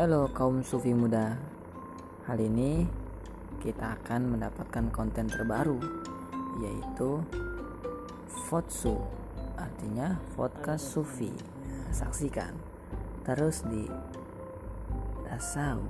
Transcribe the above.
Halo kaum sufi muda. Hal ini kita akan mendapatkan konten terbaru Yaitu Fotsu Artinya podcast sufi. Saksikan Terus di Dasau